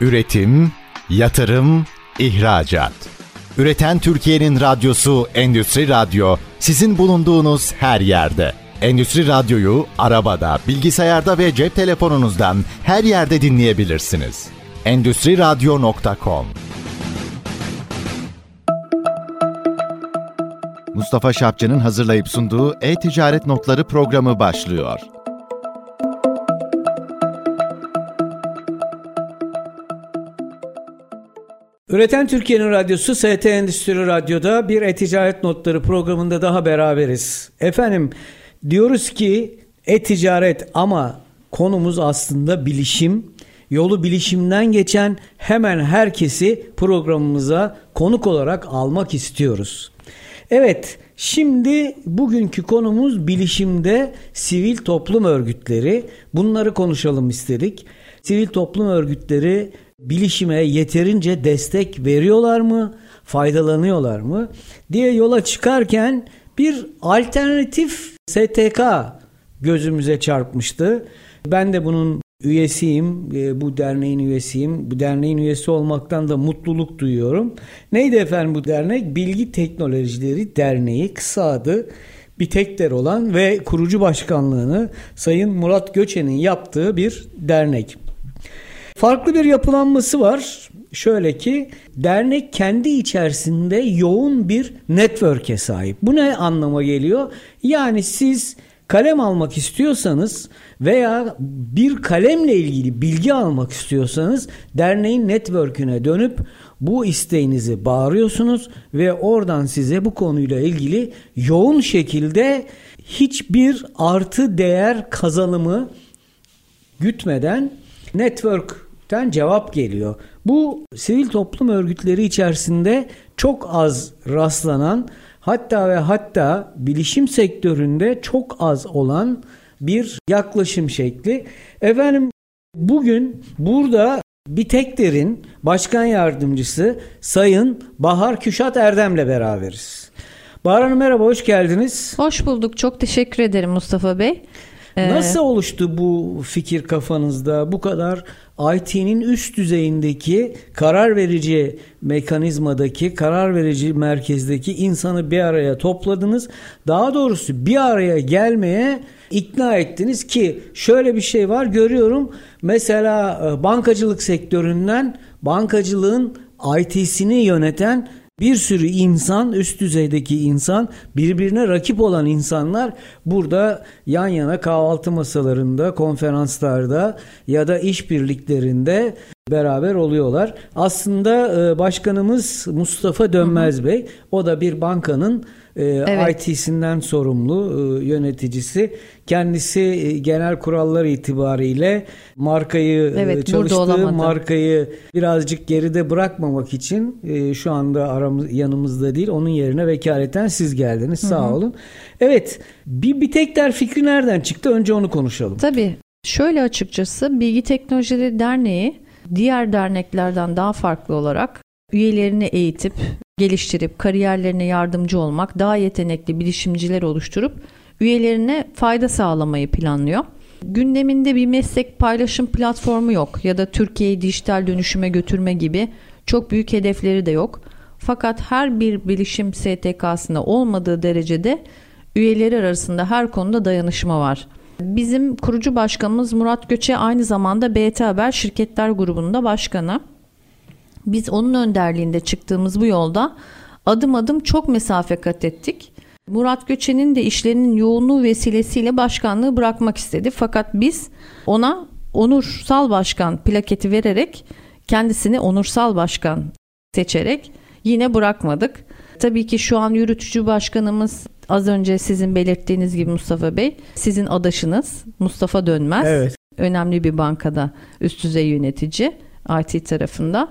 Üretim, yatırım, ihracat. Üreten Türkiye'nin radyosu Endüstri Radyo sizin bulunduğunuz her yerde. Endüstri Radyo'yu arabada, bilgisayarda ve cep telefonunuzdan her yerde dinleyebilirsiniz. Endüstri Radyo.com Mustafa Şapçı'nın hazırlayıp sunduğu E-Ticaret Notları programı başlıyor. Üreten Türkiye'nin radyosu ST Endüstri Radyo'da bir e-ticaret notları programında daha beraberiz. Efendim diyoruz ki e-ticaret ama konumuz aslında bilişim. Yolu bilişimden geçen hemen herkesi programımıza konuk olarak almak istiyoruz. Evet, şimdi bugünkü konumuz bilişimde sivil toplum örgütleri. Bunları konuşalım istedik. Sivil toplum örgütleri bilişime yeterince destek veriyorlar mı? Faydalanıyorlar mı? diye yola çıkarken bir alternatif STK gözümüze çarpmıştı. Ben de bunun üyesiyim, e, bu derneğin üyesiyim. Bu derneğin üyesi olmaktan da mutluluk duyuyorum. Neydi efendim bu dernek? Bilgi Teknolojileri Derneği kısa adı bir tekler olan ve kurucu başkanlığını Sayın Murat Göçen'in yaptığı bir dernek. Farklı bir yapılanması var. Şöyle ki dernek kendi içerisinde yoğun bir network'e sahip. Bu ne anlama geliyor? Yani siz kalem almak istiyorsanız veya bir kalemle ilgili bilgi almak istiyorsanız derneğin network'üne dönüp bu isteğinizi bağırıyorsunuz ve oradan size bu konuyla ilgili yoğun şekilde hiçbir artı değer kazanımı gütmeden network'ten cevap geliyor. Bu sivil toplum örgütleri içerisinde çok az rastlanan hatta ve hatta bilişim sektöründe çok az olan bir yaklaşım şekli. Efendim bugün burada Bitekder'in başkan yardımcısı Sayın Bahar Küşat Erdem'le beraberiz. Bahar Hanım merhaba, hoş geldiniz. Hoş bulduk, çok teşekkür ederim Mustafa Bey. Ee, Nasıl oluştu bu fikir kafanızda? Bu kadar IT'nin üst düzeyindeki karar verici mekanizmadaki, karar verici merkezdeki insanı bir araya topladınız. Daha doğrusu bir araya gelmeye ikna ettiniz ki şöyle bir şey var görüyorum. Mesela e, bankacılık sektöründen bankacılığın IT'sini yöneten bir sürü insan, üst düzeydeki insan, birbirine rakip olan insanlar burada yan yana kahvaltı masalarında, konferanslarda ya da işbirliklerinde beraber oluyorlar. Aslında e, başkanımız Mustafa Dönmez Bey, o da bir bankanın evet. IT'sinden sorumlu e, yöneticisi. Kendisi e, genel kurallar itibariyle markayı evet, çalıştığı markayı birazcık geride bırakmamak için şu anda aramız yanımızda değil. Onun yerine vekaleten siz geldiniz. Sağ Hı-hı. olun. Evet, bir bir tekler fikri nereden çıktı? Önce onu konuşalım. Tabii. Şöyle açıkçası Bilgi Teknolojileri Derneği diğer derneklerden daha farklı olarak üyelerini eğitip, geliştirip, kariyerlerine yardımcı olmak, daha yetenekli bilişimciler oluşturup üyelerine fayda sağlamayı planlıyor. Gündeminde bir meslek paylaşım platformu yok ya da Türkiye'yi dijital dönüşüme götürme gibi çok büyük hedefleri de yok. Fakat her bir bilişim STK'sında olmadığı derecede üyeleri arasında her konuda dayanışma var. Bizim kurucu başkanımız Murat Göçe aynı zamanda BT Haber Şirketler Grubu'nda başkanı. Biz onun önderliğinde çıktığımız bu yolda adım adım çok mesafe kat ettik. Murat Göçe'nin de işlerinin yoğunluğu vesilesiyle başkanlığı bırakmak istedi. Fakat biz ona onursal başkan plaketi vererek kendisini onursal başkan seçerek yine bırakmadık. Tabii ki şu an yürütücü başkanımız az önce sizin belirttiğiniz gibi Mustafa Bey sizin adaşınız Mustafa Dönmez. Evet. Önemli bir bankada üst düzey yönetici IT tarafında.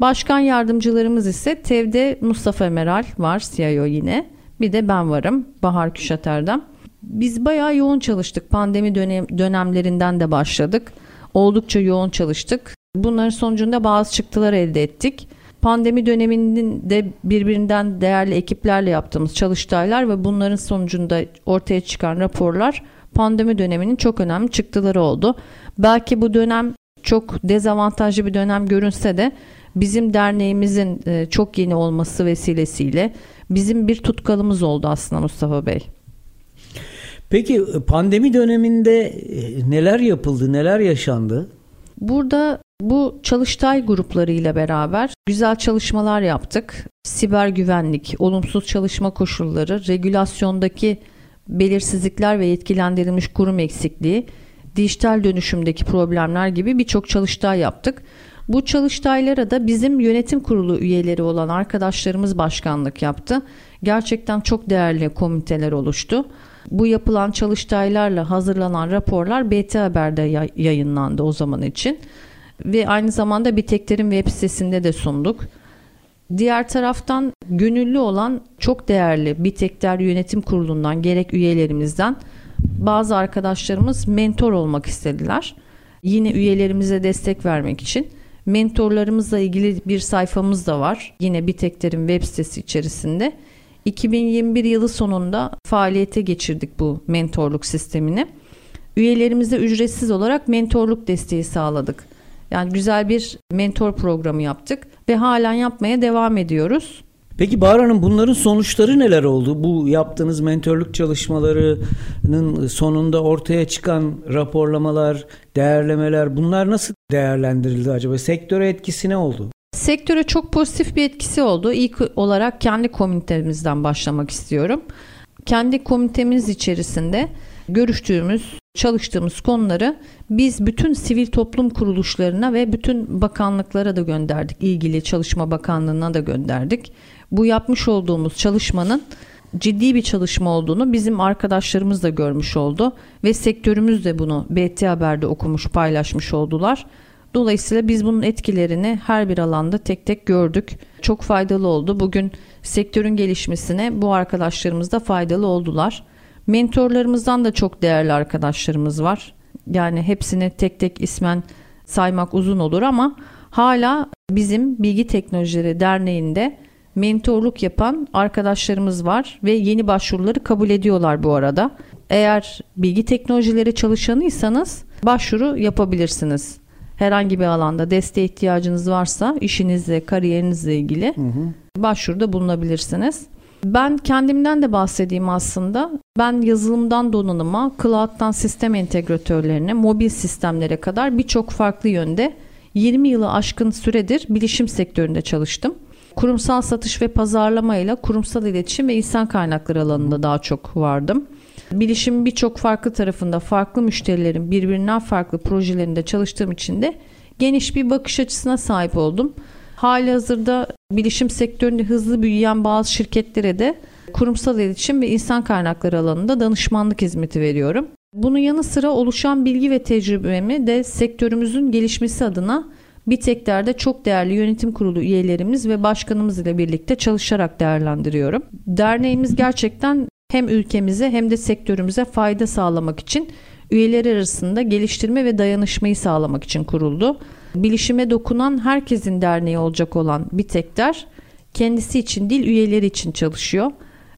Başkan yardımcılarımız ise TEV'de Mustafa Meral var CIO yine. Bir de ben varım Bahar Küşater'den. Biz bayağı yoğun çalıştık. Pandemi dönem, dönemlerinden de başladık. Oldukça yoğun çalıştık. Bunların sonucunda bazı çıktılar elde ettik. Pandemi döneminde birbirinden değerli ekiplerle yaptığımız çalıştaylar ve bunların sonucunda ortaya çıkan raporlar pandemi döneminin çok önemli çıktıları oldu. Belki bu dönem çok dezavantajlı bir dönem görünse de bizim derneğimizin e, çok yeni olması vesilesiyle bizim bir tutkalımız oldu aslında Mustafa Bey. Peki pandemi döneminde e, neler yapıldı, neler yaşandı? Burada bu çalıştay gruplarıyla beraber güzel çalışmalar yaptık. Siber güvenlik, olumsuz çalışma koşulları, regülasyondaki belirsizlikler ve yetkilendirilmiş kurum eksikliği, dijital dönüşümdeki problemler gibi birçok çalıştay yaptık. Bu çalıştaylara da bizim yönetim kurulu üyeleri olan arkadaşlarımız başkanlık yaptı. Gerçekten çok değerli komiteler oluştu. Bu yapılan çalıştaylarla hazırlanan raporlar BT Haber'de yayınlandı o zaman için. Ve aynı zamanda Bitekler'in web sitesinde de sunduk. Diğer taraftan gönüllü olan çok değerli Bitekler Yönetim Kurulu'ndan gerek üyelerimizden bazı arkadaşlarımız mentor olmak istediler. Yine üyelerimize destek vermek için mentorlarımızla ilgili bir sayfamız da var. Yine Bitekler'in web sitesi içerisinde. 2021 yılı sonunda faaliyete geçirdik bu mentorluk sistemini. Üyelerimize ücretsiz olarak mentorluk desteği sağladık. Yani güzel bir mentor programı yaptık ve halen yapmaya devam ediyoruz. Peki Bahar Hanım bunların sonuçları neler oldu? Bu yaptığınız mentorluk çalışmalarının sonunda ortaya çıkan raporlamalar, değerlemeler bunlar nasıl değerlendirildi acaba? Sektöre etkisi ne oldu? Sektöre çok pozitif bir etkisi oldu. İlk olarak kendi komitemizden başlamak istiyorum. Kendi komitemiz içerisinde görüştüğümüz, çalıştığımız konuları biz bütün sivil toplum kuruluşlarına ve bütün bakanlıklara da gönderdik. İlgili Çalışma Bakanlığı'na da gönderdik. Bu yapmış olduğumuz çalışmanın ciddi bir çalışma olduğunu bizim arkadaşlarımız da görmüş oldu ve sektörümüz de bunu BT Haber'de okumuş, paylaşmış oldular. Dolayısıyla biz bunun etkilerini her bir alanda tek tek gördük. Çok faydalı oldu. Bugün sektörün gelişmesine bu arkadaşlarımız da faydalı oldular. Mentorlarımızdan da çok değerli arkadaşlarımız var. Yani hepsini tek tek ismen saymak uzun olur ama hala bizim Bilgi Teknolojileri Derneği'nde mentorluk yapan arkadaşlarımız var ve yeni başvuruları kabul ediyorlar bu arada. Eğer bilgi teknolojileri çalışanıysanız başvuru yapabilirsiniz herhangi bir alanda desteğe ihtiyacınız varsa işinizle, kariyerinizle ilgili hı hı. başvuruda bulunabilirsiniz. Ben kendimden de bahsedeyim aslında. Ben yazılımdan donanıma, cloud'dan sistem entegratörlerine, mobil sistemlere kadar birçok farklı yönde 20 yılı aşkın süredir bilişim sektöründe çalıştım. Kurumsal satış ve pazarlama ile kurumsal iletişim ve insan kaynakları alanında daha çok vardım. Bilişimin birçok farklı tarafında farklı müşterilerin birbirinden farklı projelerinde çalıştığım için de geniş bir bakış açısına sahip oldum. Hali hazırda bilişim sektöründe hızlı büyüyen bazı şirketlere de kurumsal iletişim ve insan kaynakları alanında danışmanlık hizmeti veriyorum. Bunun yanı sıra oluşan bilgi ve tecrübemi de sektörümüzün gelişmesi adına BİTEK'lerde çok değerli yönetim kurulu üyelerimiz ve başkanımız ile birlikte çalışarak değerlendiriyorum. Derneğimiz gerçekten hem ülkemize hem de sektörümüze fayda sağlamak için üyeleri arasında geliştirme ve dayanışmayı sağlamak için kuruldu. Bilişime dokunan herkesin derneği olacak olan BİTEK'ler kendisi için değil üyeleri için çalışıyor.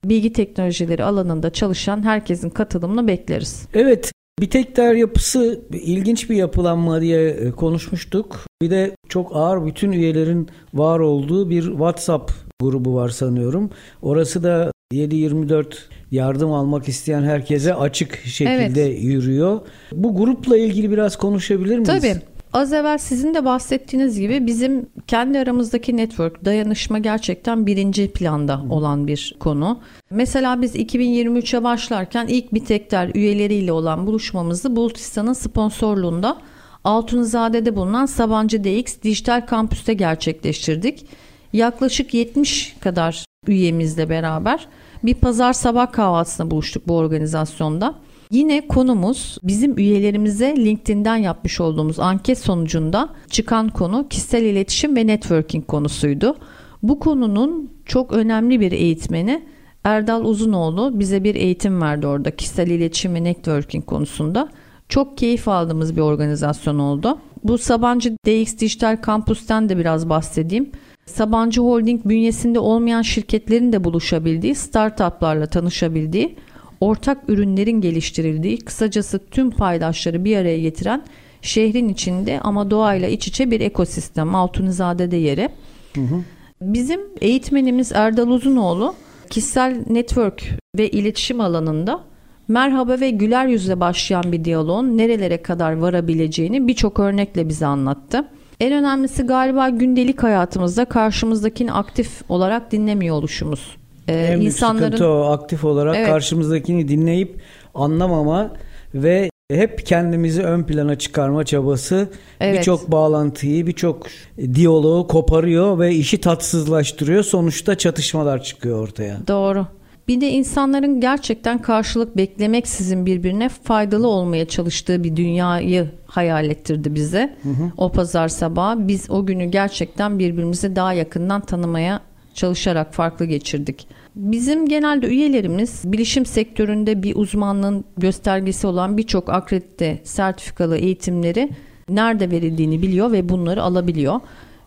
Bilgi teknolojileri alanında çalışan herkesin katılımını bekleriz. Evet, BİTEK'ler yapısı ilginç bir yapılanma diye e, konuşmuştuk. Bir de çok ağır bütün üyelerin var olduğu bir WhatsApp grubu var sanıyorum. Orası da 7-24 yardım almak isteyen herkese açık şekilde evet. yürüyor. Bu grupla ilgili biraz konuşabilir miyiz? Tabii. Az evvel sizin de bahsettiğiniz gibi bizim kendi aramızdaki network dayanışma gerçekten birinci planda olan bir konu. Mesela biz 2023'e başlarken ilk Bitekler üyeleriyle olan buluşmamızı Bulutistan'ın sponsorluğunda Altunizade'de bulunan Sabancı DX Dijital Kampüs'te gerçekleştirdik. Yaklaşık 70 kadar üyemizle beraber bir pazar sabah kahvaltısına buluştuk bu organizasyonda. Yine konumuz bizim üyelerimize LinkedIn'den yapmış olduğumuz anket sonucunda çıkan konu kişisel iletişim ve networking konusuydu. Bu konunun çok önemli bir eğitmeni Erdal Uzunoğlu bize bir eğitim verdi orada kişisel iletişim ve networking konusunda. Çok keyif aldığımız bir organizasyon oldu. Bu Sabancı DX Dijital Campus'ten de biraz bahsedeyim. Sabancı Holding bünyesinde olmayan şirketlerin de buluşabildiği, startuplarla tanışabildiği, ortak ürünlerin geliştirildiği, kısacası tüm paydaşları bir araya getiren şehrin içinde ama doğayla iç içe bir ekosistem. Altunizade'de yeri. Hı hı. Bizim eğitmenimiz Erdal Uzunoğlu kişisel network ve iletişim alanında merhaba ve güler yüzle başlayan bir diyaloğun nerelere kadar varabileceğini birçok örnekle bize anlattı. En önemlisi galiba gündelik hayatımızda karşımızdakini aktif olarak dinlemiyor oluşumuz. Ee, en insanların... sıkıntı o aktif olarak evet. karşımızdakini dinleyip anlamama ve hep kendimizi ön plana çıkarma çabası evet. birçok bağlantıyı, birçok diyaloğu koparıyor ve işi tatsızlaştırıyor. Sonuçta çatışmalar çıkıyor ortaya. Doğru. Bir de insanların gerçekten karşılık beklemeksizin birbirine faydalı olmaya çalıştığı bir dünyayı hayal ettirdi bize. Hı hı. O pazar sabahı biz o günü gerçekten birbirimizi daha yakından tanımaya çalışarak farklı geçirdik. Bizim genelde üyelerimiz bilişim sektöründe bir uzmanlığın göstergesi olan birçok akredite sertifikalı eğitimleri nerede verildiğini biliyor ve bunları alabiliyor.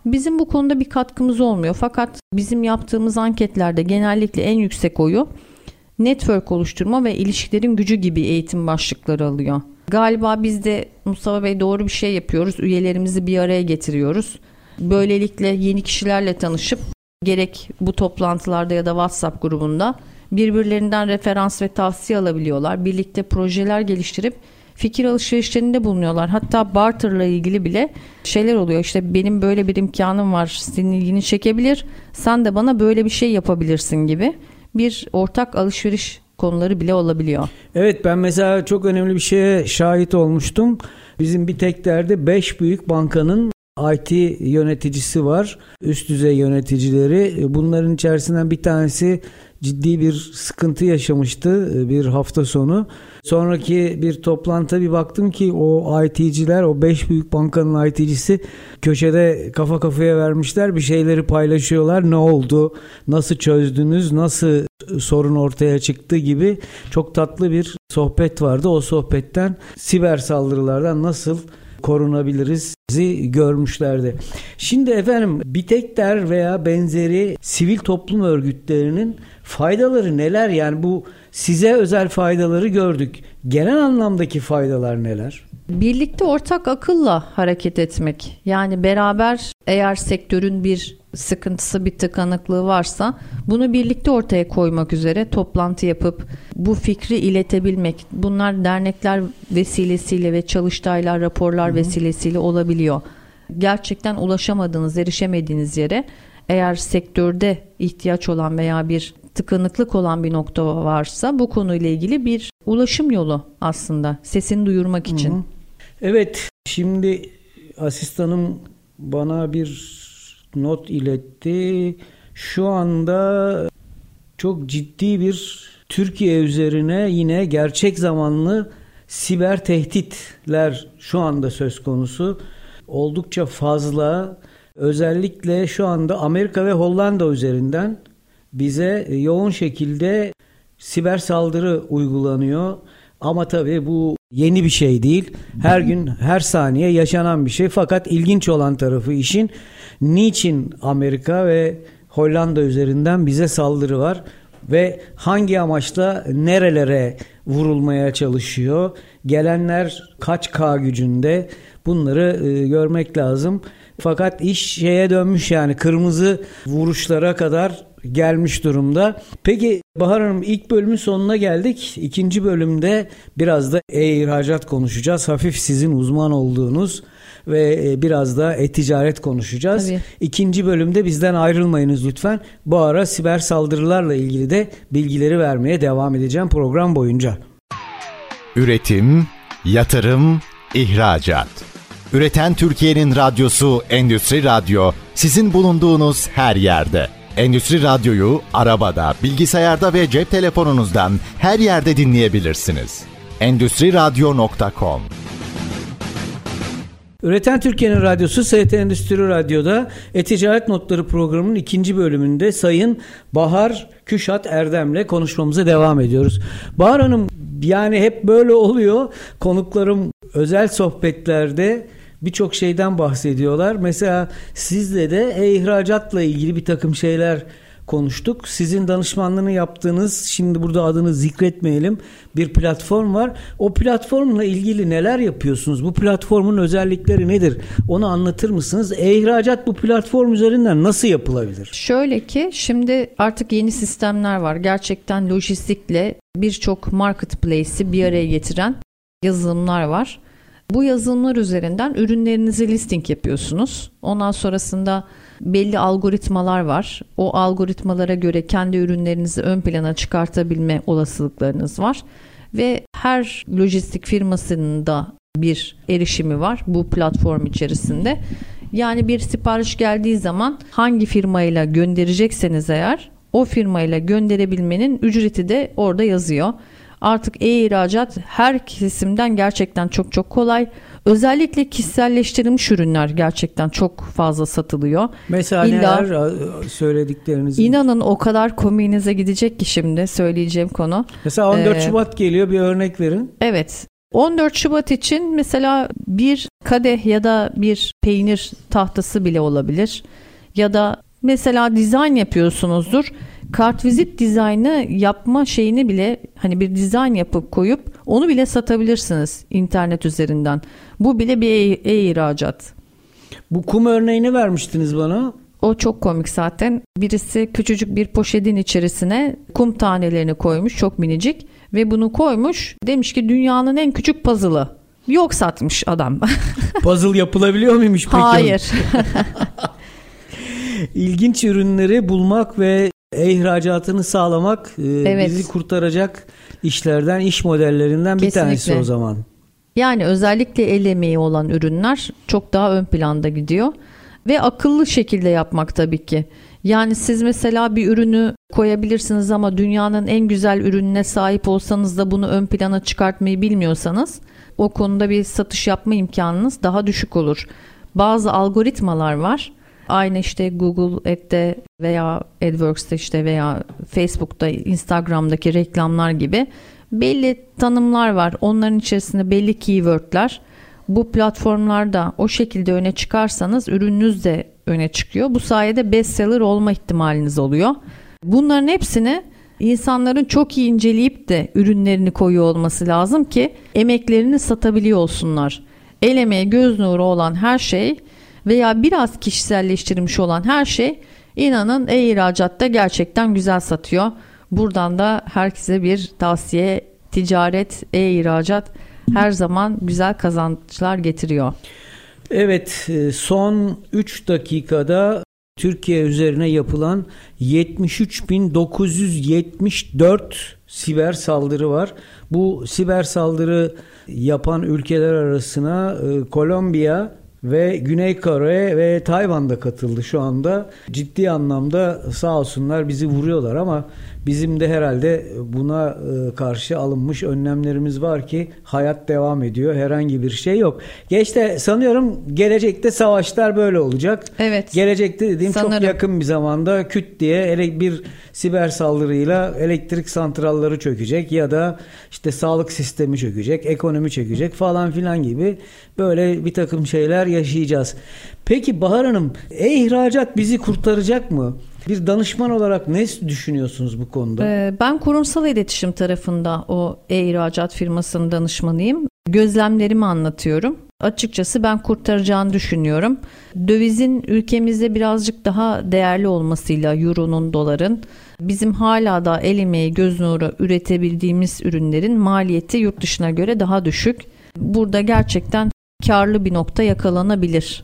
Bizim bu konuda bir katkımız olmuyor. Fakat bizim yaptığımız anketlerde genellikle en yüksek oyu network oluşturma ve ilişkilerin gücü gibi eğitim başlıkları alıyor. Galiba biz de Mustafa Bey doğru bir şey yapıyoruz. Üyelerimizi bir araya getiriyoruz. Böylelikle yeni kişilerle tanışıp gerek bu toplantılarda ya da WhatsApp grubunda birbirlerinden referans ve tavsiye alabiliyorlar. Birlikte projeler geliştirip fikir alışverişlerinde bulunuyorlar. Hatta barterla ilgili bile şeyler oluyor. İşte benim böyle bir imkanım var. Senin ilgini çekebilir. Sen de bana böyle bir şey yapabilirsin gibi bir ortak alışveriş konuları bile olabiliyor. Evet ben mesela çok önemli bir şeye şahit olmuştum. Bizim bir tek derde 5 büyük bankanın IT yöneticisi var. Üst düzey yöneticileri. Bunların içerisinden bir tanesi ciddi bir sıkıntı yaşamıştı e, bir hafta sonu. Sonraki bir toplantıda bir baktım ki o IT'ciler, o 5 büyük bankanın IT'cisi köşede kafa kafaya vermişler. Bir şeyleri paylaşıyorlar. Ne oldu? Nasıl çözdünüz? Nasıl sorun ortaya çıktı gibi çok tatlı bir sohbet vardı. O sohbetten siber saldırılardan nasıl korunabiliriz görmüşlerdi. Şimdi efendim Bitekler veya benzeri sivil toplum örgütlerinin faydaları neler? Yani bu size özel faydaları gördük. Genel anlamdaki faydalar neler? Birlikte ortak akılla hareket etmek. Yani beraber eğer sektörün bir sıkıntısı, bir tıkanıklığı varsa bunu birlikte ortaya koymak üzere toplantı yapıp bu fikri iletebilmek. Bunlar dernekler vesilesiyle ve çalıştaylar, raporlar Hı-hı. vesilesiyle olabiliyor. Gerçekten ulaşamadığınız, erişemediğiniz yere eğer sektörde ihtiyaç olan veya bir tıkanıklık olan bir nokta varsa bu konuyla ilgili bir ulaşım yolu aslında sesini duyurmak için. Hı hı. Evet şimdi asistanım bana bir not iletti. Şu anda çok ciddi bir Türkiye üzerine yine gerçek zamanlı siber tehditler şu anda söz konusu. Oldukça fazla özellikle şu anda Amerika ve Hollanda üzerinden bize yoğun şekilde siber saldırı uygulanıyor. Ama tabii bu yeni bir şey değil. Her gün, her saniye yaşanan bir şey. Fakat ilginç olan tarafı işin niçin Amerika ve Hollanda üzerinden bize saldırı var ve hangi amaçla nerelere vurulmaya çalışıyor? Gelenler kaç K gücünde? Bunları e, görmek lazım. Fakat iş şeye dönmüş yani kırmızı vuruşlara kadar gelmiş durumda. Peki Bahar Hanım ilk bölümün sonuna geldik. İkinci bölümde biraz da e-ihracat konuşacağız. Hafif sizin uzman olduğunuz ve e, biraz da e-ticaret konuşacağız. Tabii. İkinci bölümde bizden ayrılmayınız lütfen. Bu ara siber saldırılarla ilgili de bilgileri vermeye devam edeceğim program boyunca. Üretim, yatırım, ihracat. Üreten Türkiye'nin radyosu Endüstri Radyo sizin bulunduğunuz her yerde. Endüstri Radyo'yu arabada, bilgisayarda ve cep telefonunuzdan her yerde dinleyebilirsiniz. Endüstri Radyo.com Üreten Türkiye'nin radyosu ST Endüstri Radyo'da E-Ticaret Notları programının ikinci bölümünde Sayın Bahar Küşat Erdem'le konuşmamıza devam ediyoruz. Bahar Hanım yani hep böyle oluyor. Konuklarım özel sohbetlerde birçok şeyden bahsediyorlar. Mesela sizle de e-ihracatla ilgili bir takım şeyler konuştuk. Sizin danışmanlığını yaptığınız, şimdi burada adını zikretmeyelim, bir platform var. O platformla ilgili neler yapıyorsunuz? Bu platformun özellikleri nedir? Onu anlatır mısınız? E-ihracat bu platform üzerinden nasıl yapılabilir? Şöyle ki şimdi artık yeni sistemler var. Gerçekten lojistikle birçok marketplace'i bir araya getiren yazılımlar var. Bu yazılımlar üzerinden ürünlerinizi listing yapıyorsunuz. Ondan sonrasında belli algoritmalar var. O algoritmalara göre kendi ürünlerinizi ön plana çıkartabilme olasılıklarınız var. Ve her lojistik firmasının da bir erişimi var bu platform içerisinde. Yani bir sipariş geldiği zaman hangi firmayla gönderecekseniz eğer o firmayla gönderebilmenin ücreti de orada yazıyor. Artık e-ihracat her kesimden gerçekten çok çok kolay. Özellikle kişiselleştirilmiş ürünler gerçekten çok fazla satılıyor. Mesela İlla, neler söyledikleriniz? İnanın o kadar komiğinize gidecek ki şimdi söyleyeceğim konu. Mesela 14 ee, Şubat geliyor bir örnek verin. Evet 14 Şubat için mesela bir kadeh ya da bir peynir tahtası bile olabilir. Ya da mesela dizayn yapıyorsunuzdur kartvizit dizaynı yapma şeyini bile hani bir dizayn yapıp koyup onu bile satabilirsiniz internet üzerinden. Bu bile bir e-ihracat. Bu kum örneğini vermiştiniz bana. O çok komik zaten. Birisi küçücük bir poşetin içerisine kum tanelerini koymuş çok minicik ve bunu koymuş. Demiş ki dünyanın en küçük puzzle'ı. Yok satmış adam. Puzzle yapılabiliyor muymuş peki? Hayır. İlginç ürünleri bulmak ve e-ihracatını sağlamak e, evet. bizi kurtaracak işlerden, iş modellerinden bir Kesinlikle. tanesi o zaman. Yani özellikle el emeği olan ürünler çok daha ön planda gidiyor ve akıllı şekilde yapmak tabii ki. Yani siz mesela bir ürünü koyabilirsiniz ama dünyanın en güzel ürününe sahip olsanız da bunu ön plana çıkartmayı bilmiyorsanız o konuda bir satış yapma imkanınız daha düşük olur. Bazı algoritmalar var Aynı işte Google Ad'de veya AdWords'te işte veya Facebook'ta, Instagram'daki reklamlar gibi belli tanımlar var. Onların içerisinde belli keywordler. Bu platformlarda o şekilde öne çıkarsanız ürününüz de öne çıkıyor. Bu sayede bestseller olma ihtimaliniz oluyor. Bunların hepsini insanların çok iyi inceleyip de ürünlerini koyuyor olması lazım ki emeklerini satabiliyor olsunlar. El emeği göz nuru olan her şey veya biraz kişiselleştirilmiş olan her şey inanın e-ihracatta gerçekten güzel satıyor. Buradan da herkese bir tavsiye ticaret, e-ihracat her zaman güzel kazançlar getiriyor. Evet son 3 dakikada Türkiye üzerine yapılan 73.974 siber saldırı var. Bu siber saldırı yapan ülkeler arasına Kolombiya, ve Güney Kore ve Tayvan'da katıldı şu anda. Ciddi anlamda sağ olsunlar bizi vuruyorlar ama bizim de herhalde buna e, karşı alınmış önlemlerimiz var ki hayat devam ediyor. Herhangi bir şey yok. Geçte sanıyorum gelecekte savaşlar böyle olacak. Evet. Gelecekte dediğim Sanırım. çok yakın bir zamanda küt diye bir siber saldırıyla elektrik santralları çökecek ya da işte sağlık sistemi çökecek, ekonomi çökecek falan filan gibi böyle bir takım şeyler yaşayacağız. Peki Bahar Hanım, e-ihracat bizi kurtaracak mı? Bir danışman olarak ne düşünüyorsunuz bu konuda? Ee, ben kurumsal iletişim tarafında o e-ihracat firmasının danışmanıyım. Gözlemlerimi anlatıyorum. Açıkçası ben kurtaracağını düşünüyorum. Dövizin ülkemizde birazcık daha değerli olmasıyla euronun, doların bizim hala da el emeği göz nuru üretebildiğimiz ürünlerin maliyeti yurt dışına göre daha düşük. Burada gerçekten karlı bir nokta yakalanabilir.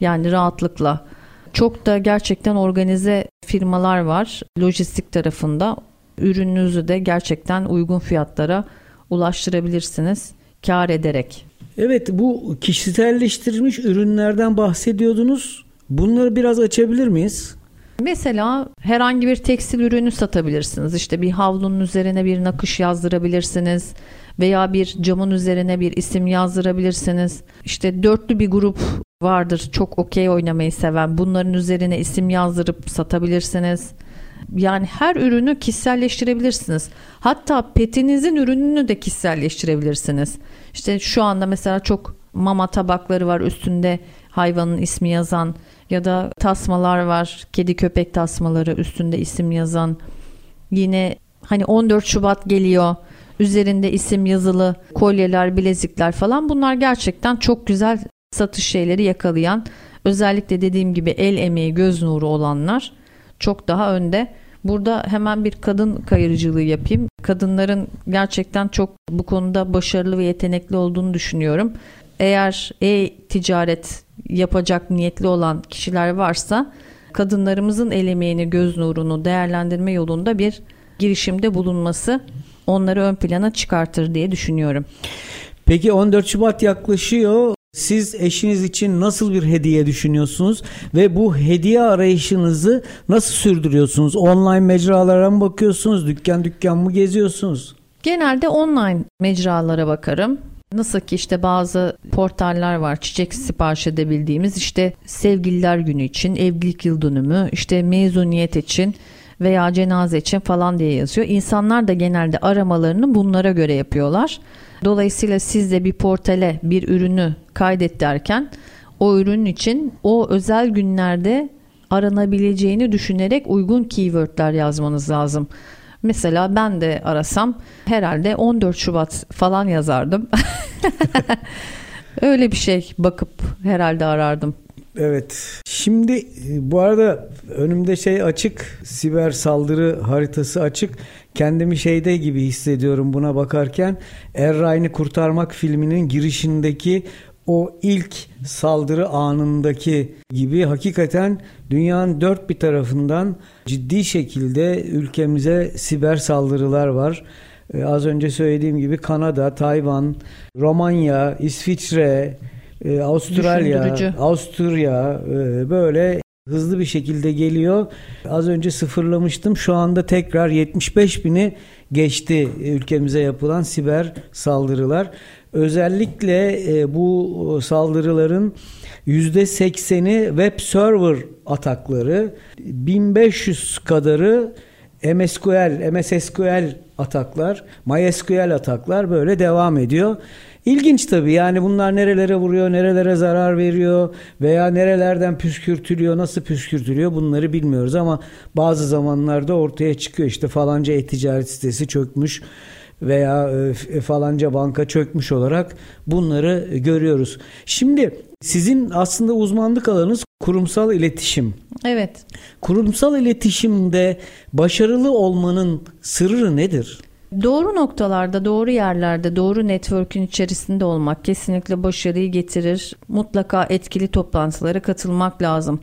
Yani rahatlıkla. Çok da gerçekten organize firmalar var lojistik tarafında. Ürününüzü de gerçekten uygun fiyatlara ulaştırabilirsiniz kar ederek. Evet bu kişiselleştirilmiş ürünlerden bahsediyordunuz. Bunları biraz açabilir miyiz? Mesela herhangi bir tekstil ürünü satabilirsiniz. İşte bir havlunun üzerine bir nakış yazdırabilirsiniz veya bir camın üzerine bir isim yazdırabilirsiniz. İşte dörtlü bir grup vardır çok okey oynamayı seven. Bunların üzerine isim yazdırıp satabilirsiniz. Yani her ürünü kişiselleştirebilirsiniz. Hatta petinizin ürününü de kişiselleştirebilirsiniz. İşte şu anda mesela çok mama tabakları var üstünde hayvanın ismi yazan ya da tasmalar var. Kedi köpek tasmaları üstünde isim yazan. Yine hani 14 Şubat geliyor. Üzerinde isim yazılı kolyeler, bilezikler falan bunlar gerçekten çok güzel satış şeyleri yakalayan özellikle dediğim gibi el emeği, göz nuru olanlar çok daha önde. Burada hemen bir kadın kayırıcılığı yapayım. Kadınların gerçekten çok bu konuda başarılı ve yetenekli olduğunu düşünüyorum. Eğer e-ticaret yapacak niyetli olan kişiler varsa kadınlarımızın el emeğini, göz nurunu değerlendirme yolunda bir girişimde bulunması onları ön plana çıkartır diye düşünüyorum. Peki 14 Şubat yaklaşıyor. Siz eşiniz için nasıl bir hediye düşünüyorsunuz ve bu hediye arayışınızı nasıl sürdürüyorsunuz? Online mecralara mı bakıyorsunuz? Dükkan dükkan mı geziyorsunuz? Genelde online mecralara bakarım. Nasıl ki işte bazı portaller var çiçek sipariş edebildiğimiz işte sevgililer günü için, evlilik yıl dönümü, işte mezuniyet için veya cenaze için falan diye yazıyor. İnsanlar da genelde aramalarını bunlara göre yapıyorlar. Dolayısıyla siz de bir portale bir ürünü kaydet derken o ürün için o özel günlerde aranabileceğini düşünerek uygun keywordler yazmanız lazım. Mesela ben de arasam herhalde 14 Şubat falan yazardım. Öyle bir şey bakıp herhalde arardım. Evet. Şimdi e, bu arada önümde şey açık. Siber saldırı haritası açık. Kendimi şeyde gibi hissediyorum buna bakarken. Errain'i Kurtarmak filminin girişindeki o ilk saldırı anındaki gibi hakikaten dünyanın dört bir tarafından ciddi şekilde ülkemize siber saldırılar var. Ee, az önce söylediğim gibi Kanada, Tayvan, Romanya, İsviçre, e, Avustralya, Avusturya e, böyle hızlı bir şekilde geliyor. Az önce sıfırlamıştım. Şu anda tekrar 75 bini geçti ülkemize yapılan siber saldırılar. Özellikle e, bu saldırıların %80'i web server atakları, 1500 kadarı MSQL, MSSQL ataklar, MySQL ataklar böyle devam ediyor. İlginç tabii yani bunlar nerelere vuruyor, nerelere zarar veriyor veya nerelerden püskürtülüyor, nasıl püskürtülüyor bunları bilmiyoruz ama bazı zamanlarda ortaya çıkıyor işte falanca e-ticaret sitesi çökmüş veya e, falanca banka çökmüş olarak bunları görüyoruz. Şimdi sizin aslında uzmanlık alanınız kurumsal iletişim. Evet. Kurumsal iletişimde başarılı olmanın sırrı nedir? Doğru noktalarda, doğru yerlerde, doğru network'ün içerisinde olmak kesinlikle başarıyı getirir. Mutlaka etkili toplantılara katılmak lazım.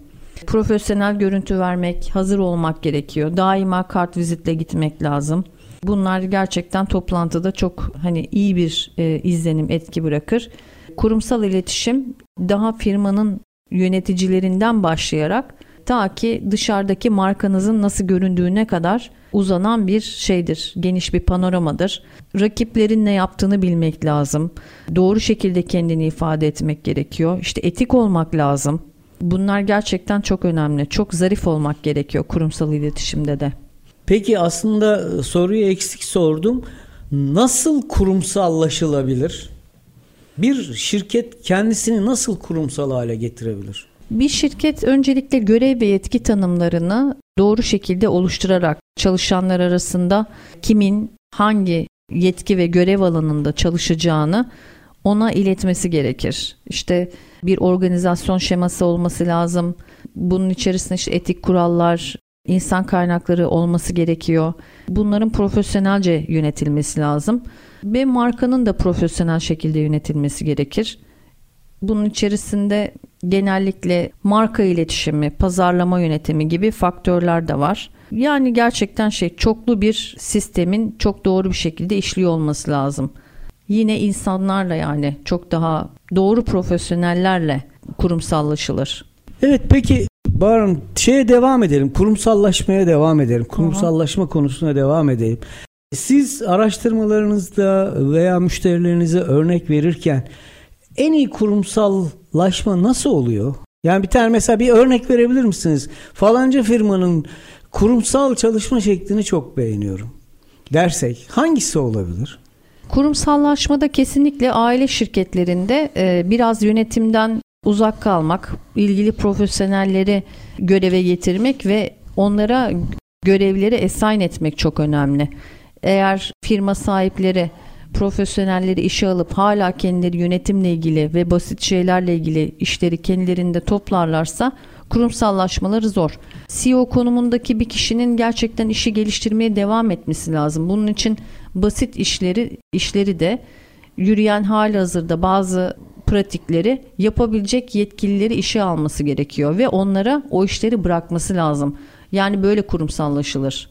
Profesyonel görüntü vermek, hazır olmak gerekiyor. Daima kart vizitle gitmek lazım. Bunlar gerçekten toplantıda çok hani iyi bir e, izlenim, etki bırakır. Kurumsal iletişim daha firmanın yöneticilerinden başlayarak ta ki dışarıdaki markanızın nasıl göründüğüne kadar uzanan bir şeydir. Geniş bir panoramadır. Rakiplerin ne yaptığını bilmek lazım. Doğru şekilde kendini ifade etmek gerekiyor. İşte etik olmak lazım. Bunlar gerçekten çok önemli. Çok zarif olmak gerekiyor kurumsal iletişimde de. Peki aslında soruyu eksik sordum. Nasıl kurumsallaşılabilir? Bir şirket kendisini nasıl kurumsal hale getirebilir? Bir şirket öncelikle görev ve yetki tanımlarını doğru şekilde oluşturarak çalışanlar arasında kimin hangi yetki ve görev alanında çalışacağını ona iletmesi gerekir. İşte bir organizasyon şeması olması lazım. Bunun içerisinde işte etik kurallar, insan kaynakları olması gerekiyor. Bunların profesyonelce yönetilmesi lazım ve markanın da profesyonel şekilde yönetilmesi gerekir. Bunun içerisinde genellikle marka iletişimi, pazarlama yönetimi gibi faktörler de var. Yani gerçekten şey çoklu bir sistemin çok doğru bir şekilde işliyor olması lazım. Yine insanlarla yani çok daha doğru profesyonellerle kurumsallaşılır. Evet peki Baran şeye devam edelim. Kurumsallaşmaya devam edelim. Kurumsallaşma Aha. konusuna devam edelim. Siz araştırmalarınızda veya müşterilerinize örnek verirken en iyi kurumsallaşma nasıl oluyor? Yani bir tane mesela bir örnek verebilir misiniz? Falanca firmanın kurumsal çalışma şeklini çok beğeniyorum dersek hangisi olabilir? Kurumsallaşmada kesinlikle aile şirketlerinde e, biraz yönetimden uzak kalmak, ilgili profesyonelleri göreve getirmek ve onlara görevleri assign etmek çok önemli. Eğer firma sahipleri profesyonelleri işe alıp hala kendileri yönetimle ilgili ve basit şeylerle ilgili işleri kendilerinde toplarlarsa kurumsallaşmaları zor. CEO konumundaki bir kişinin gerçekten işi geliştirmeye devam etmesi lazım. Bunun için basit işleri işleri de yürüyen hali hazırda bazı pratikleri yapabilecek yetkilileri işe alması gerekiyor ve onlara o işleri bırakması lazım. Yani böyle kurumsallaşılır.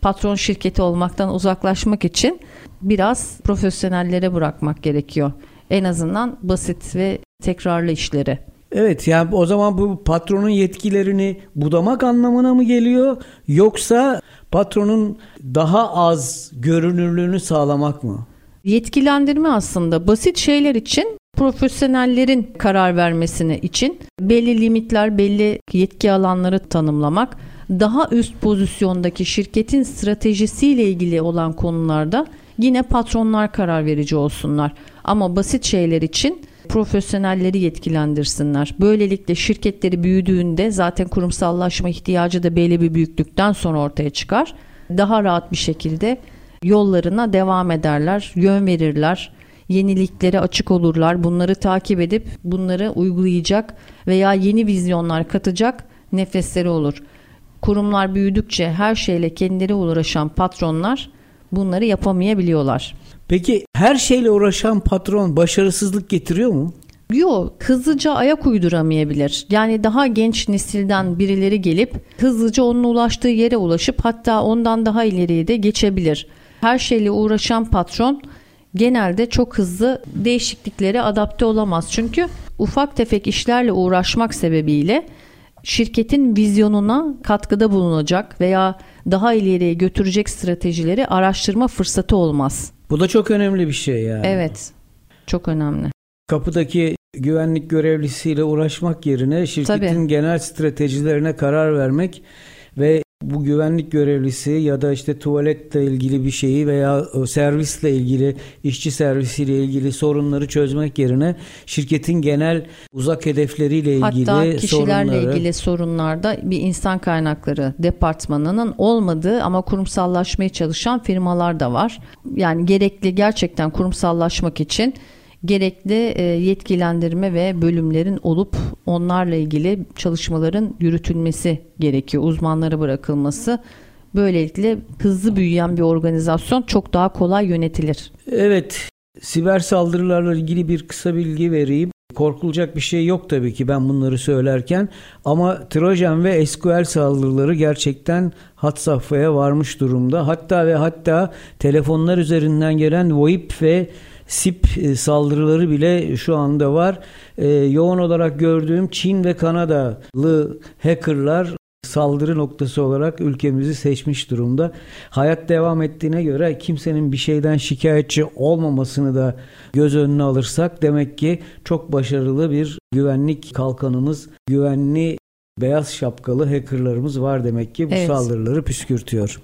Patron şirketi olmaktan uzaklaşmak için biraz profesyonellere bırakmak gerekiyor. En azından basit ve tekrarlı işleri. Evet yani o zaman bu patronun yetkilerini budamak anlamına mı geliyor yoksa patronun daha az görünürlüğünü sağlamak mı? Yetkilendirme aslında basit şeyler için profesyonellerin karar vermesini için belli limitler, belli yetki alanları tanımlamak, daha üst pozisyondaki şirketin stratejisiyle ilgili olan konularda yine patronlar karar verici olsunlar. Ama basit şeyler için profesyonelleri yetkilendirsinler. Böylelikle şirketleri büyüdüğünde zaten kurumsallaşma ihtiyacı da belli bir büyüklükten sonra ortaya çıkar. Daha rahat bir şekilde yollarına devam ederler, yön verirler, yeniliklere açık olurlar. Bunları takip edip bunları uygulayacak veya yeni vizyonlar katacak nefesleri olur. Kurumlar büyüdükçe her şeyle kendileri uğraşan patronlar bunları yapamayabiliyorlar. Peki her şeyle uğraşan patron başarısızlık getiriyor mu? Yok hızlıca ayak uyduramayabilir. Yani daha genç nesilden birileri gelip hızlıca onun ulaştığı yere ulaşıp hatta ondan daha ileriye de geçebilir. Her şeyle uğraşan patron genelde çok hızlı değişikliklere adapte olamaz. Çünkü ufak tefek işlerle uğraşmak sebebiyle şirketin vizyonuna katkıda bulunacak veya daha ileriye götürecek stratejileri araştırma fırsatı olmaz. Bu da çok önemli bir şey yani. Evet. Çok önemli. Kapıdaki güvenlik görevlisiyle uğraşmak yerine şirketin Tabii. genel stratejilerine karar vermek ve bu güvenlik görevlisi ya da işte tuvaletle ilgili bir şeyi veya e, servisle ilgili işçi servisiyle ilgili sorunları çözmek yerine şirketin genel uzak hedefleriyle ilgili Hatta kişilerle sorunları... ilgili sorunlarda bir insan kaynakları departmanının olmadığı ama kurumsallaşmaya çalışan firmalar da var. Yani gerekli gerçekten kurumsallaşmak için gerekli e, yetkilendirme ve bölümlerin olup onlarla ilgili çalışmaların yürütülmesi gerekiyor. Uzmanlara bırakılması. Böylelikle hızlı büyüyen bir organizasyon çok daha kolay yönetilir. Evet, siber saldırılarla ilgili bir kısa bilgi vereyim. Korkulacak bir şey yok tabii ki ben bunları söylerken ama Trojan ve SQL saldırıları gerçekten hat safhaya varmış durumda. Hatta ve hatta telefonlar üzerinden gelen VoIP ve SIP e, saldırıları bile şu anda var. Ee, yoğun olarak gördüğüm Çin ve Kanadalı hackerlar saldırı noktası olarak ülkemizi seçmiş durumda. Hayat devam ettiğine göre kimsenin bir şeyden şikayetçi olmamasını da göz önüne alırsak demek ki çok başarılı bir güvenlik kalkanımız, güvenli beyaz şapkalı hackerlarımız var demek ki bu evet. saldırıları püskürtüyor.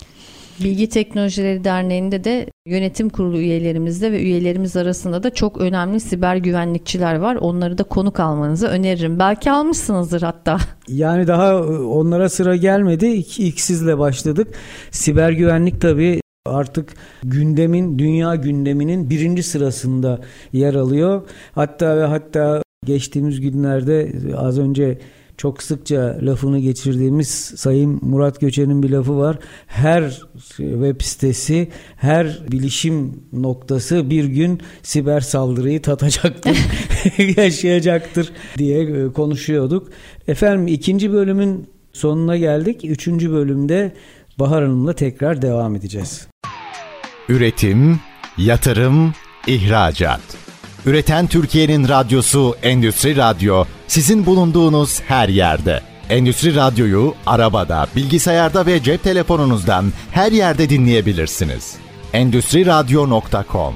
Bilgi Teknolojileri Derneği'nde de yönetim kurulu üyelerimizde ve üyelerimiz arasında da çok önemli siber güvenlikçiler var. Onları da konuk almanızı öneririm. Belki almışsınızdır hatta. Yani daha e, onlara sıra gelmedi. İlk, sizle başladık. Siber güvenlik tabii artık gündemin, dünya gündeminin birinci sırasında yer alıyor. Hatta ve hatta geçtiğimiz günlerde az önce çok sıkça lafını geçirdiğimiz Sayın Murat Göçer'in bir lafı var. Her web sitesi, her bilişim noktası bir gün siber saldırıyı tatacaktır, yaşayacaktır diye e, konuşuyorduk. Efendim ikinci bölümün sonuna geldik. Üçüncü bölümde Bahar Hanım'la tekrar devam edeceğiz. Üretim, yatırım, ihracat. Üreten Türkiye'nin radyosu Endüstri Radyo sizin bulunduğunuz her yerde. Endüstri Radyo'yu arabada, bilgisayarda ve cep telefonunuzdan her yerde dinleyebilirsiniz. Endüstri Radyo.com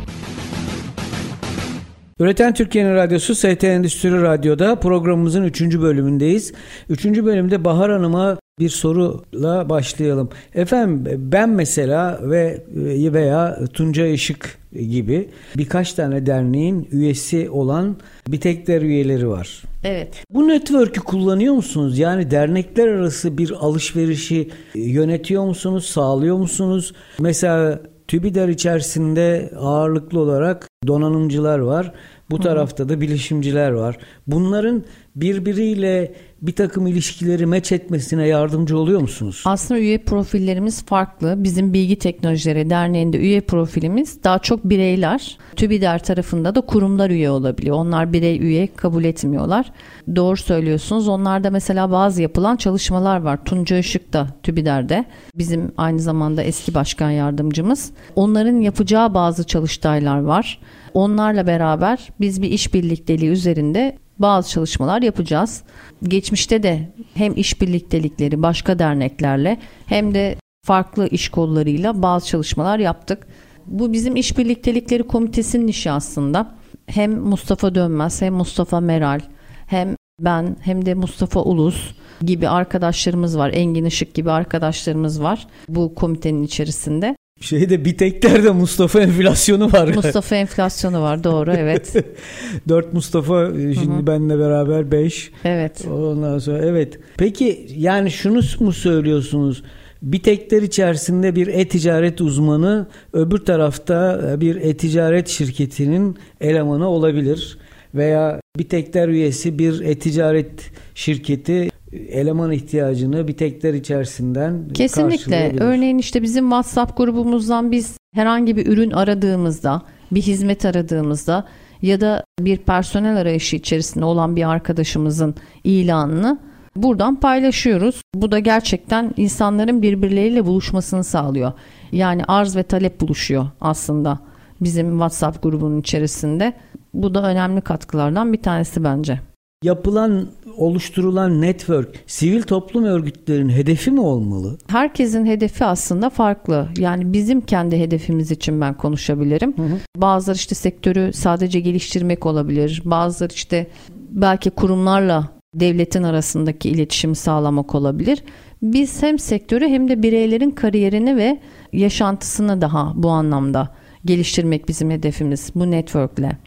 Üreten Türkiye'nin radyosu ST Endüstri Radyo'da programımızın 3. bölümündeyiz. 3. bölümde Bahar Hanım'a bir soruyla başlayalım. Efendim ben mesela ve veya Tunca Işık gibi birkaç tane derneğin üyesi olan Bitekler üyeleri var. Evet. Bu network'ü kullanıyor musunuz? Yani dernekler arası bir alışverişi yönetiyor musunuz, sağlıyor musunuz? Mesela TÜBİDAR içerisinde ağırlıklı olarak donanımcılar var. Bu tarafta da bilişimciler var. Bunların birbiriyle bir takım ilişkileri meç etmesine yardımcı oluyor musunuz? Aslında üye profillerimiz farklı. Bizim Bilgi Teknolojileri Derneği'nde üye profilimiz daha çok bireyler. TÜBİDAR tarafında da kurumlar üye olabiliyor. Onlar birey üye kabul etmiyorlar. Doğru söylüyorsunuz. Onlarda mesela bazı yapılan çalışmalar var. Tunca Işık da TÜBİDAR'de. Bizim aynı zamanda eski başkan yardımcımız. Onların yapacağı bazı çalıştaylar var. Onlarla beraber biz bir iş birlikteliği üzerinde bazı çalışmalar yapacağız. Geçmişte de hem iş birliktelikleri başka derneklerle hem de farklı iş kollarıyla bazı çalışmalar yaptık. Bu bizim iş birliktelikleri komitesinin işi aslında. Hem Mustafa Dönmez hem Mustafa Meral hem ben hem de Mustafa Ulus gibi arkadaşlarımız var. Engin Işık gibi arkadaşlarımız var bu komitenin içerisinde. Şeyde Biteklerde Mustafa enflasyonu var. Mustafa enflasyonu var doğru evet. 4 Mustafa e, şimdi Hı-hı. benle beraber 5. Evet. Ondan sonra evet. Peki yani şunu mu söylüyorsunuz? Bitekler içerisinde bir e-ticaret uzmanı öbür tarafta e, bir e-ticaret şirketinin elemanı olabilir veya Bitekler üyesi bir e-ticaret şirketi eleman ihtiyacını bir tekler içerisinden Kesinlikle. Örneğin işte bizim WhatsApp grubumuzdan biz herhangi bir ürün aradığımızda, bir hizmet aradığımızda ya da bir personel arayışı içerisinde olan bir arkadaşımızın ilanını buradan paylaşıyoruz. Bu da gerçekten insanların birbirleriyle buluşmasını sağlıyor. Yani arz ve talep buluşuyor aslında bizim WhatsApp grubunun içerisinde. Bu da önemli katkılardan bir tanesi bence yapılan oluşturulan network sivil toplum örgütlerinin hedefi mi olmalı? Herkesin hedefi aslında farklı. Yani bizim kendi hedefimiz için ben konuşabilirim. Hı hı. Bazıları işte sektörü sadece geliştirmek olabilir. Bazıları işte belki kurumlarla devletin arasındaki iletişimi sağlamak olabilir. Biz hem sektörü hem de bireylerin kariyerini ve yaşantısını daha bu anlamda geliştirmek bizim hedefimiz bu networkle.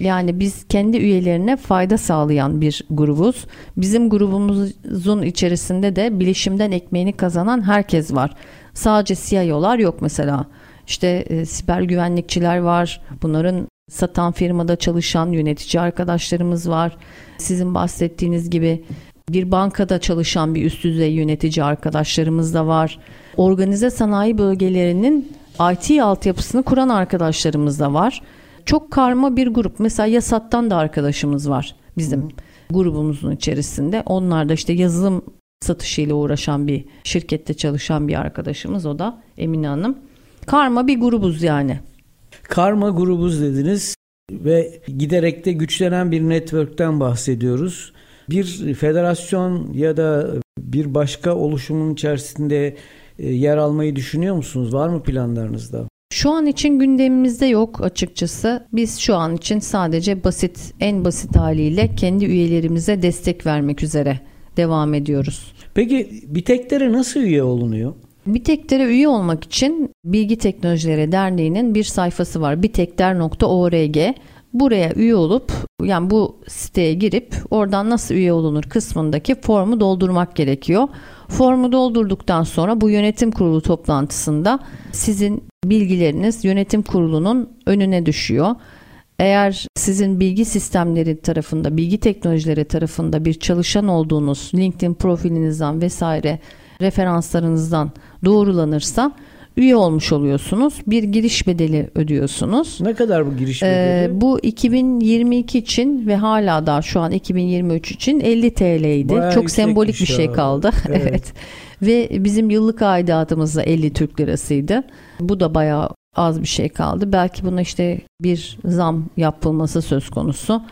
Yani biz kendi üyelerine fayda sağlayan bir grubuz. Bizim grubumuzun içerisinde de bilişimden ekmeğini kazanan herkes var. Sadece CIO'lar yok mesela. İşte e, siber güvenlikçiler var. Bunların satan firmada çalışan yönetici arkadaşlarımız var. Sizin bahsettiğiniz gibi bir bankada çalışan bir üst düzey yönetici arkadaşlarımız da var. Organize sanayi bölgelerinin IT altyapısını kuran arkadaşlarımız da var çok karma bir grup. Mesela Yasat'tan da arkadaşımız var bizim Hı. grubumuzun içerisinde. Onlar da işte yazılım satışıyla uğraşan bir şirkette çalışan bir arkadaşımız o da Emine Hanım. Karma bir grubuz yani. Karma grubuz dediniz ve giderek de güçlenen bir network'ten bahsediyoruz. Bir federasyon ya da bir başka oluşumun içerisinde e, yer almayı düşünüyor musunuz? Var mı planlarınızda? Şu an için gündemimizde yok açıkçası. Biz şu an için sadece basit, en basit haliyle kendi üyelerimize destek vermek üzere devam ediyoruz. Peki Biteklere nasıl üye olunuyor? Bitekler'e üye olmak için Bilgi Teknolojileri Derneği'nin bir sayfası var. bitekler.org. Buraya üye olup yani bu siteye girip oradan nasıl üye olunur kısmındaki formu doldurmak gerekiyor. Formu doldurduktan sonra bu yönetim kurulu toplantısında sizin bilgileriniz yönetim kurulunun önüne düşüyor. Eğer sizin bilgi sistemleri tarafında, bilgi teknolojileri tarafında bir çalışan olduğunuz LinkedIn profilinizden vesaire referanslarınızdan doğrulanırsa üye olmuş oluyorsunuz. Bir giriş bedeli ödüyorsunuz. Ne kadar bu giriş bedeli? Ee, bu 2022 için ve hala daha şu an 2023 için 50 TL'ydi. Bayağı Çok sembolik bir şey kaldı. Evet. evet. Ve bizim yıllık aidatımız da 50 Türk lirasıydı. Bu da bayağı az bir şey kaldı. Belki buna işte bir zam yapılması söz konusu.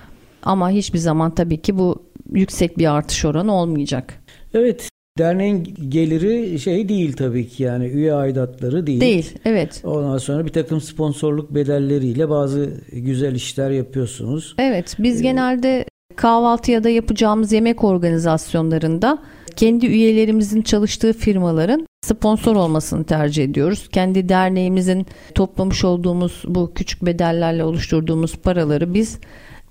Ama hiçbir zaman tabii ki bu yüksek bir artış oranı olmayacak. Evet Derneğin geliri şey değil tabii ki yani üye aidatları değil. Değil evet. Ondan sonra bir takım sponsorluk bedelleriyle bazı güzel işler yapıyorsunuz. Evet biz ee, genelde kahvaltı ya da yapacağımız yemek organizasyonlarında kendi üyelerimizin çalıştığı firmaların sponsor olmasını tercih ediyoruz. Kendi derneğimizin toplamış olduğumuz bu küçük bedellerle oluşturduğumuz paraları biz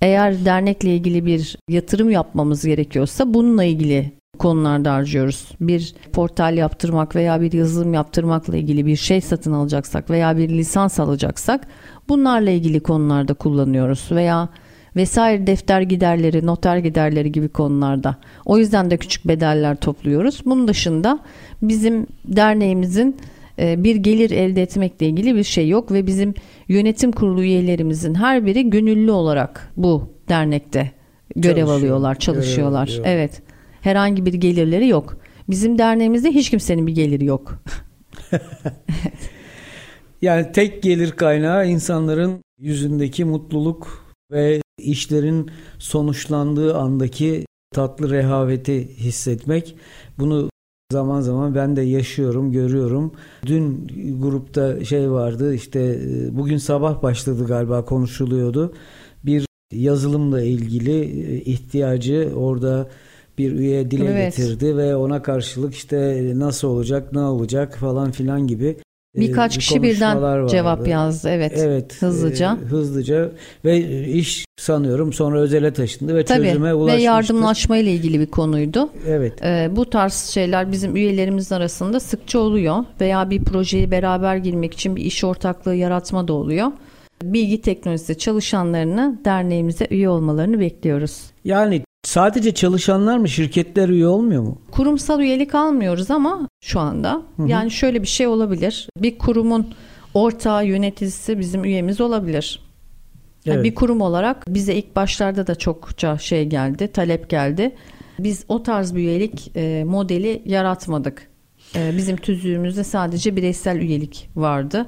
eğer dernekle ilgili bir yatırım yapmamız gerekiyorsa bununla ilgili konularda harcıyoruz. Bir portal yaptırmak veya bir yazılım yaptırmakla ilgili bir şey satın alacaksak veya bir lisans alacaksak bunlarla ilgili konularda kullanıyoruz veya vesaire defter giderleri, noter giderleri gibi konularda. O yüzden de küçük bedeller topluyoruz. Bunun dışında bizim derneğimizin e, bir gelir elde etmekle ilgili bir şey yok ve bizim yönetim kurulu üyelerimizin her biri gönüllü olarak bu dernekte görev Çalışıyor, alıyorlar, çalışıyorlar. Görev evet. Herhangi bir gelirleri yok. Bizim derneğimizde hiç kimsenin bir geliri yok. yani tek gelir kaynağı insanların yüzündeki mutluluk ve işlerin sonuçlandığı andaki tatlı rehaveti hissetmek. Bunu zaman zaman ben de yaşıyorum, görüyorum. Dün grupta şey vardı işte e, bugün sabah başladı galiba konuşuluyordu. Bir yazılımla ilgili e, ihtiyacı orada bir üye dile evet. getirdi ve ona karşılık işte nasıl olacak, ne olacak falan filan gibi Birkaç kişi birden vardı. cevap yazdı. Evet. Evet. Hızlıca. E, hızlıca ve iş sanıyorum sonra özele taşındı ve Tabii, çözüme ulaşmıştır. Ve yardımlaşma ile ilgili bir konuydu. Evet. E, bu tarz şeyler bizim üyelerimiz arasında sıkça oluyor veya bir projeyi beraber girmek için bir iş ortaklığı yaratma da oluyor. Bilgi teknolojisi çalışanlarını derneğimize üye olmalarını bekliyoruz. Yani Sadece çalışanlar mı şirketler üye olmuyor mu? Kurumsal üyelik almıyoruz ama şu anda. Hı hı. Yani şöyle bir şey olabilir. Bir kurumun ortağı yöneticisi bizim üyemiz olabilir. Yani evet. Bir kurum olarak bize ilk başlarda da çokça şey geldi, talep geldi. Biz o tarz bir üyelik e, modeli yaratmadık. E, bizim tüzüğümüzde sadece bireysel üyelik vardı.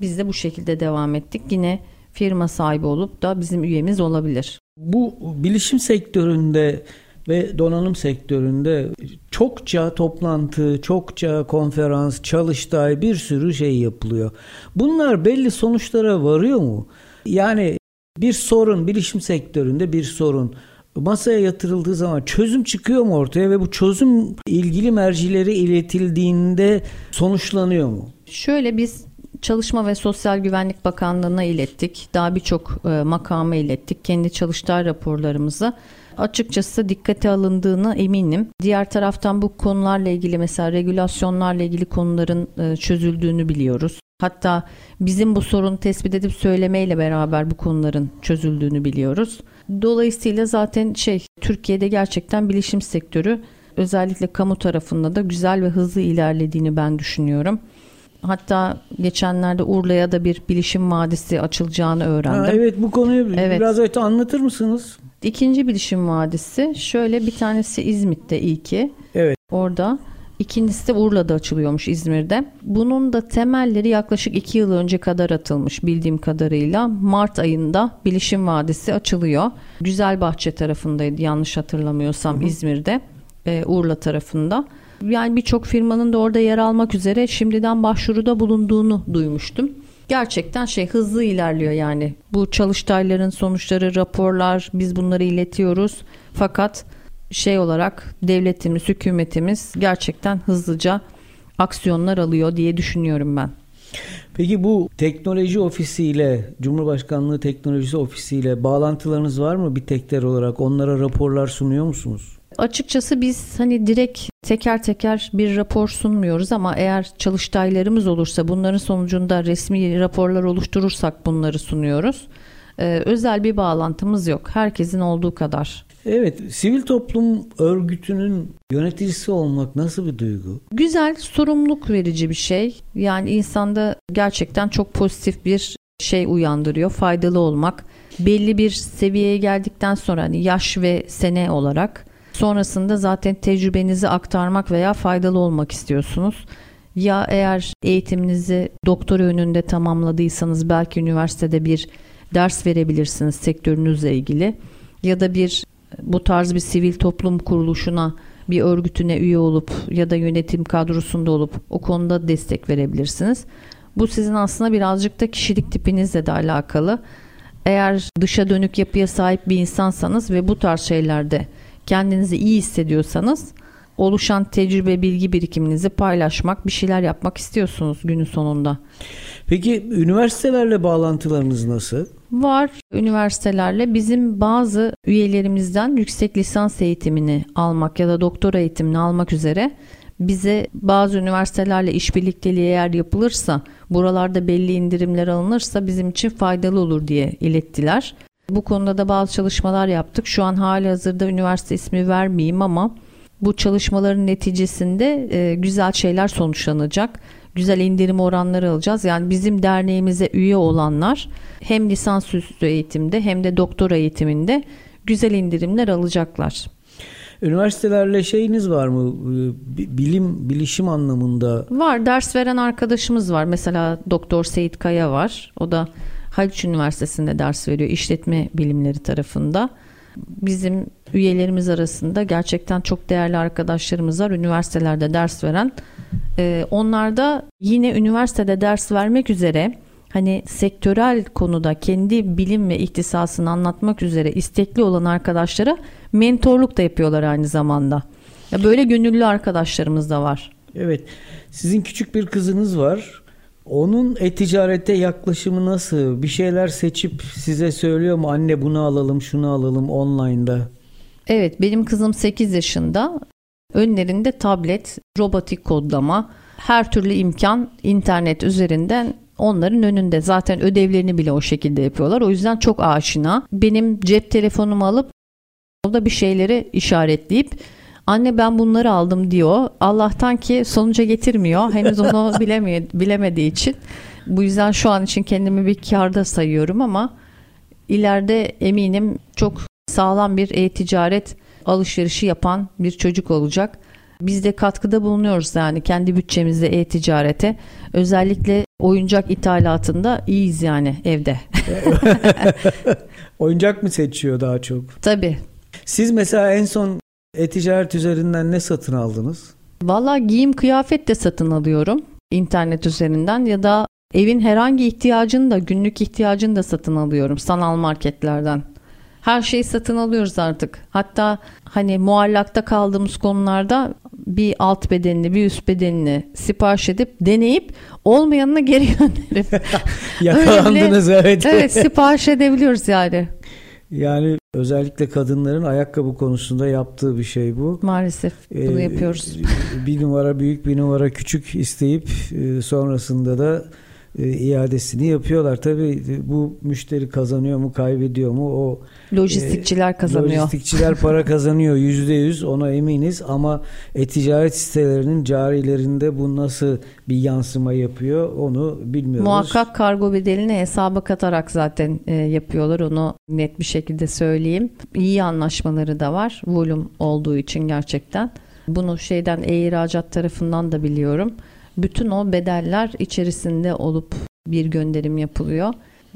Biz de bu şekilde devam ettik. Yine firma sahibi olup da bizim üyemiz olabilir. Bu bilişim sektöründe ve donanım sektöründe çokça toplantı, çokça konferans, çalıştay bir sürü şey yapılıyor. Bunlar belli sonuçlara varıyor mu? Yani bir sorun bilişim sektöründe bir sorun masaya yatırıldığı zaman çözüm çıkıyor mu ortaya ve bu çözüm ilgili mercilere iletildiğinde sonuçlanıyor mu? Şöyle biz Çalışma ve Sosyal Güvenlik Bakanlığı'na ilettik. Daha birçok e, makama ilettik. Kendi çalıştay raporlarımızı. Açıkçası dikkate alındığını eminim. Diğer taraftan bu konularla ilgili mesela regülasyonlarla ilgili konuların e, çözüldüğünü biliyoruz. Hatta bizim bu sorunu tespit edip söylemeyle beraber bu konuların çözüldüğünü biliyoruz. Dolayısıyla zaten şey Türkiye'de gerçekten bilişim sektörü özellikle kamu tarafında da güzel ve hızlı ilerlediğini ben düşünüyorum. Hatta geçenlerde Urla'ya da bir bilişim vadisi açılacağını öğrendim. Ha, evet bu konuyu evet. biraz öte anlatır mısınız? İkinci bilişim vadisi şöyle bir tanesi İzmit'te ilki. Evet. Orada. İkincisi de Urla'da açılıyormuş İzmir'de. Bunun da temelleri yaklaşık iki yıl önce kadar atılmış bildiğim kadarıyla. Mart ayında Bilişim Vadisi açılıyor. Güzelbahçe tarafındaydı yanlış hatırlamıyorsam Hı-hı. İzmir'de. E, Urla tarafında yani birçok firmanın da orada yer almak üzere şimdiden başvuruda bulunduğunu duymuştum. Gerçekten şey hızlı ilerliyor yani. Bu çalıştayların sonuçları, raporlar biz bunları iletiyoruz. Fakat şey olarak devletimiz, hükümetimiz gerçekten hızlıca aksiyonlar alıyor diye düşünüyorum ben. Peki bu teknoloji ofisiyle, Cumhurbaşkanlığı Teknolojisi Ofisiyle bağlantılarınız var mı bir tekler olarak? Onlara raporlar sunuyor musunuz? Açıkçası biz hani direkt teker teker bir rapor sunmuyoruz ama eğer çalıştaylarımız olursa bunların sonucunda resmi raporlar oluşturursak bunları sunuyoruz. Ee, özel bir bağlantımız yok. Herkesin olduğu kadar. Evet, sivil toplum örgütünün yöneticisi olmak nasıl bir duygu? Güzel, sorumluluk verici bir şey. Yani insanda gerçekten çok pozitif bir şey uyandırıyor. Faydalı olmak. Belli bir seviyeye geldikten sonra hani yaş ve sene olarak Sonrasında zaten tecrübenizi aktarmak veya faydalı olmak istiyorsunuz. Ya eğer eğitiminizi doktor önünde tamamladıysanız belki üniversitede bir ders verebilirsiniz sektörünüzle ilgili. Ya da bir bu tarz bir sivil toplum kuruluşuna bir örgütüne üye olup ya da yönetim kadrosunda olup o konuda destek verebilirsiniz. Bu sizin aslında birazcık da kişilik tipinizle de alakalı. Eğer dışa dönük yapıya sahip bir insansanız ve bu tarz şeylerde kendinizi iyi hissediyorsanız oluşan tecrübe bilgi birikiminizi paylaşmak, bir şeyler yapmak istiyorsunuz günün sonunda. Peki üniversitelerle bağlantılarınız nasıl? Var üniversitelerle bizim bazı üyelerimizden yüksek lisans eğitimini almak ya da doktora eğitimini almak üzere bize bazı üniversitelerle işbirlikteliği eğer yapılırsa, buralarda belli indirimler alınırsa bizim için faydalı olur diye ilettiler. Bu konuda da bazı çalışmalar yaptık. Şu an hali hazırda üniversite ismi vermeyeyim ama bu çalışmaların neticesinde e, güzel şeyler sonuçlanacak. Güzel indirim oranları alacağız. Yani bizim derneğimize üye olanlar hem lisansüstü eğitimde hem de doktora eğitiminde güzel indirimler alacaklar. Üniversitelerle şeyiniz var mı? Ee, bilim, bilişim anlamında. Var. Ders veren arkadaşımız var. Mesela Doktor Seyit Kaya var. O da Haliç Üniversitesi'nde ders veriyor. işletme bilimleri tarafında. Bizim üyelerimiz arasında gerçekten çok değerli arkadaşlarımız var. Üniversitelerde ders veren. Ee, onlar da yine üniversitede ders vermek üzere hani sektörel konuda kendi bilim ve ihtisasını anlatmak üzere istekli olan arkadaşlara mentorluk da yapıyorlar aynı zamanda. Böyle gönüllü arkadaşlarımız da var. Evet. Sizin küçük bir kızınız var. Onun e-ticarete yaklaşımı nasıl? Bir şeyler seçip size söylüyor mu? Anne bunu alalım, şunu alalım online'da. Evet, benim kızım 8 yaşında. Önlerinde tablet, robotik kodlama, her türlü imkan internet üzerinden onların önünde. Zaten ödevlerini bile o şekilde yapıyorlar. O yüzden çok aşina. Benim cep telefonumu alıp orada bir şeyleri işaretleyip anne ben bunları aldım diyor. Allah'tan ki sonuca getirmiyor. Henüz onu bilemiyor, bilemediği için. Bu yüzden şu an için kendimi bir karda sayıyorum ama ileride eminim çok sağlam bir e-ticaret alışverişi yapan bir çocuk olacak. Biz de katkıda bulunuyoruz yani kendi bütçemizde e-ticarete. Özellikle oyuncak ithalatında iyiyiz yani evde. oyuncak mı seçiyor daha çok? Tabii. Siz mesela en son e-ticaret üzerinden ne satın aldınız? Valla giyim kıyafet de satın alıyorum internet üzerinden ya da evin herhangi ihtiyacını da günlük ihtiyacını da satın alıyorum sanal marketlerden. Her şeyi satın alıyoruz artık. Hatta hani muallakta kaldığımız konularda bir alt bedenini bir üst bedenini sipariş edip deneyip olmayanını geri gönderip yakalandınız evet. Evet sipariş edebiliyoruz yani. Yani özellikle kadınların ayakkabı konusunda yaptığı bir şey bu. Maalesef bunu ee, yapıyoruz. Bir numara büyük bir numara küçük isteyip e, sonrasında da iadesini yapıyorlar. Tabii bu müşteri kazanıyor mu kaybediyor mu o lojistikçiler kazanıyor. Lojistikçiler para kazanıyor yüzde yüz ona eminiz ama e-ticaret sitelerinin carilerinde bu nasıl bir yansıma yapıyor onu bilmiyoruz. Muhakkak kargo bedelini hesaba katarak zaten e, yapıyorlar onu net bir şekilde söyleyeyim. İyi anlaşmaları da var volüm olduğu için gerçekten. Bunu şeyden e-ihracat tarafından da biliyorum bütün o bedeller içerisinde olup bir gönderim yapılıyor.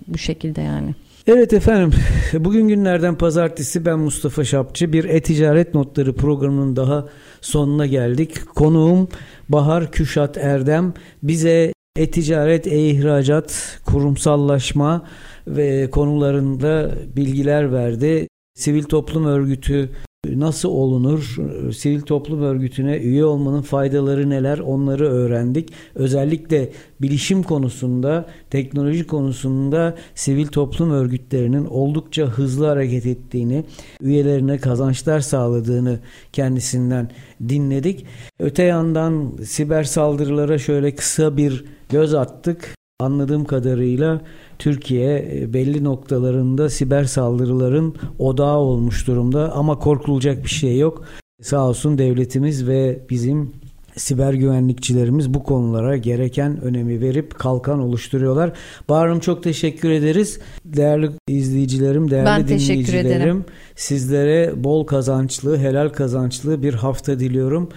Bu şekilde yani. Evet efendim bugün günlerden pazartesi ben Mustafa Şapçı bir e-ticaret notları programının daha sonuna geldik. Konuğum Bahar Küşat Erdem bize e-ticaret, e-ihracat, kurumsallaşma ve konularında bilgiler verdi. Sivil toplum örgütü nasıl olunur? Sivil toplum örgütüne üye olmanın faydaları neler? Onları öğrendik. Özellikle bilişim konusunda, teknoloji konusunda sivil toplum örgütlerinin oldukça hızlı hareket ettiğini, üyelerine kazançlar sağladığını kendisinden dinledik. Öte yandan siber saldırılara şöyle kısa bir göz attık. Anladığım kadarıyla Türkiye e, belli noktalarında siber saldırıların odağı olmuş durumda ama korkulacak bir şey yok. Sağ olsun devletimiz ve bizim siber güvenlikçilerimiz bu konulara gereken önemi verip kalkan oluşturuyorlar. Bahar'ım çok teşekkür ederiz. Değerli izleyicilerim, değerli ben dinleyicilerim. Sizlere bol kazançlı, helal kazançlı bir hafta diliyorum.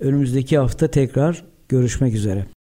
Önümüzdeki hafta tekrar görüşmek üzere.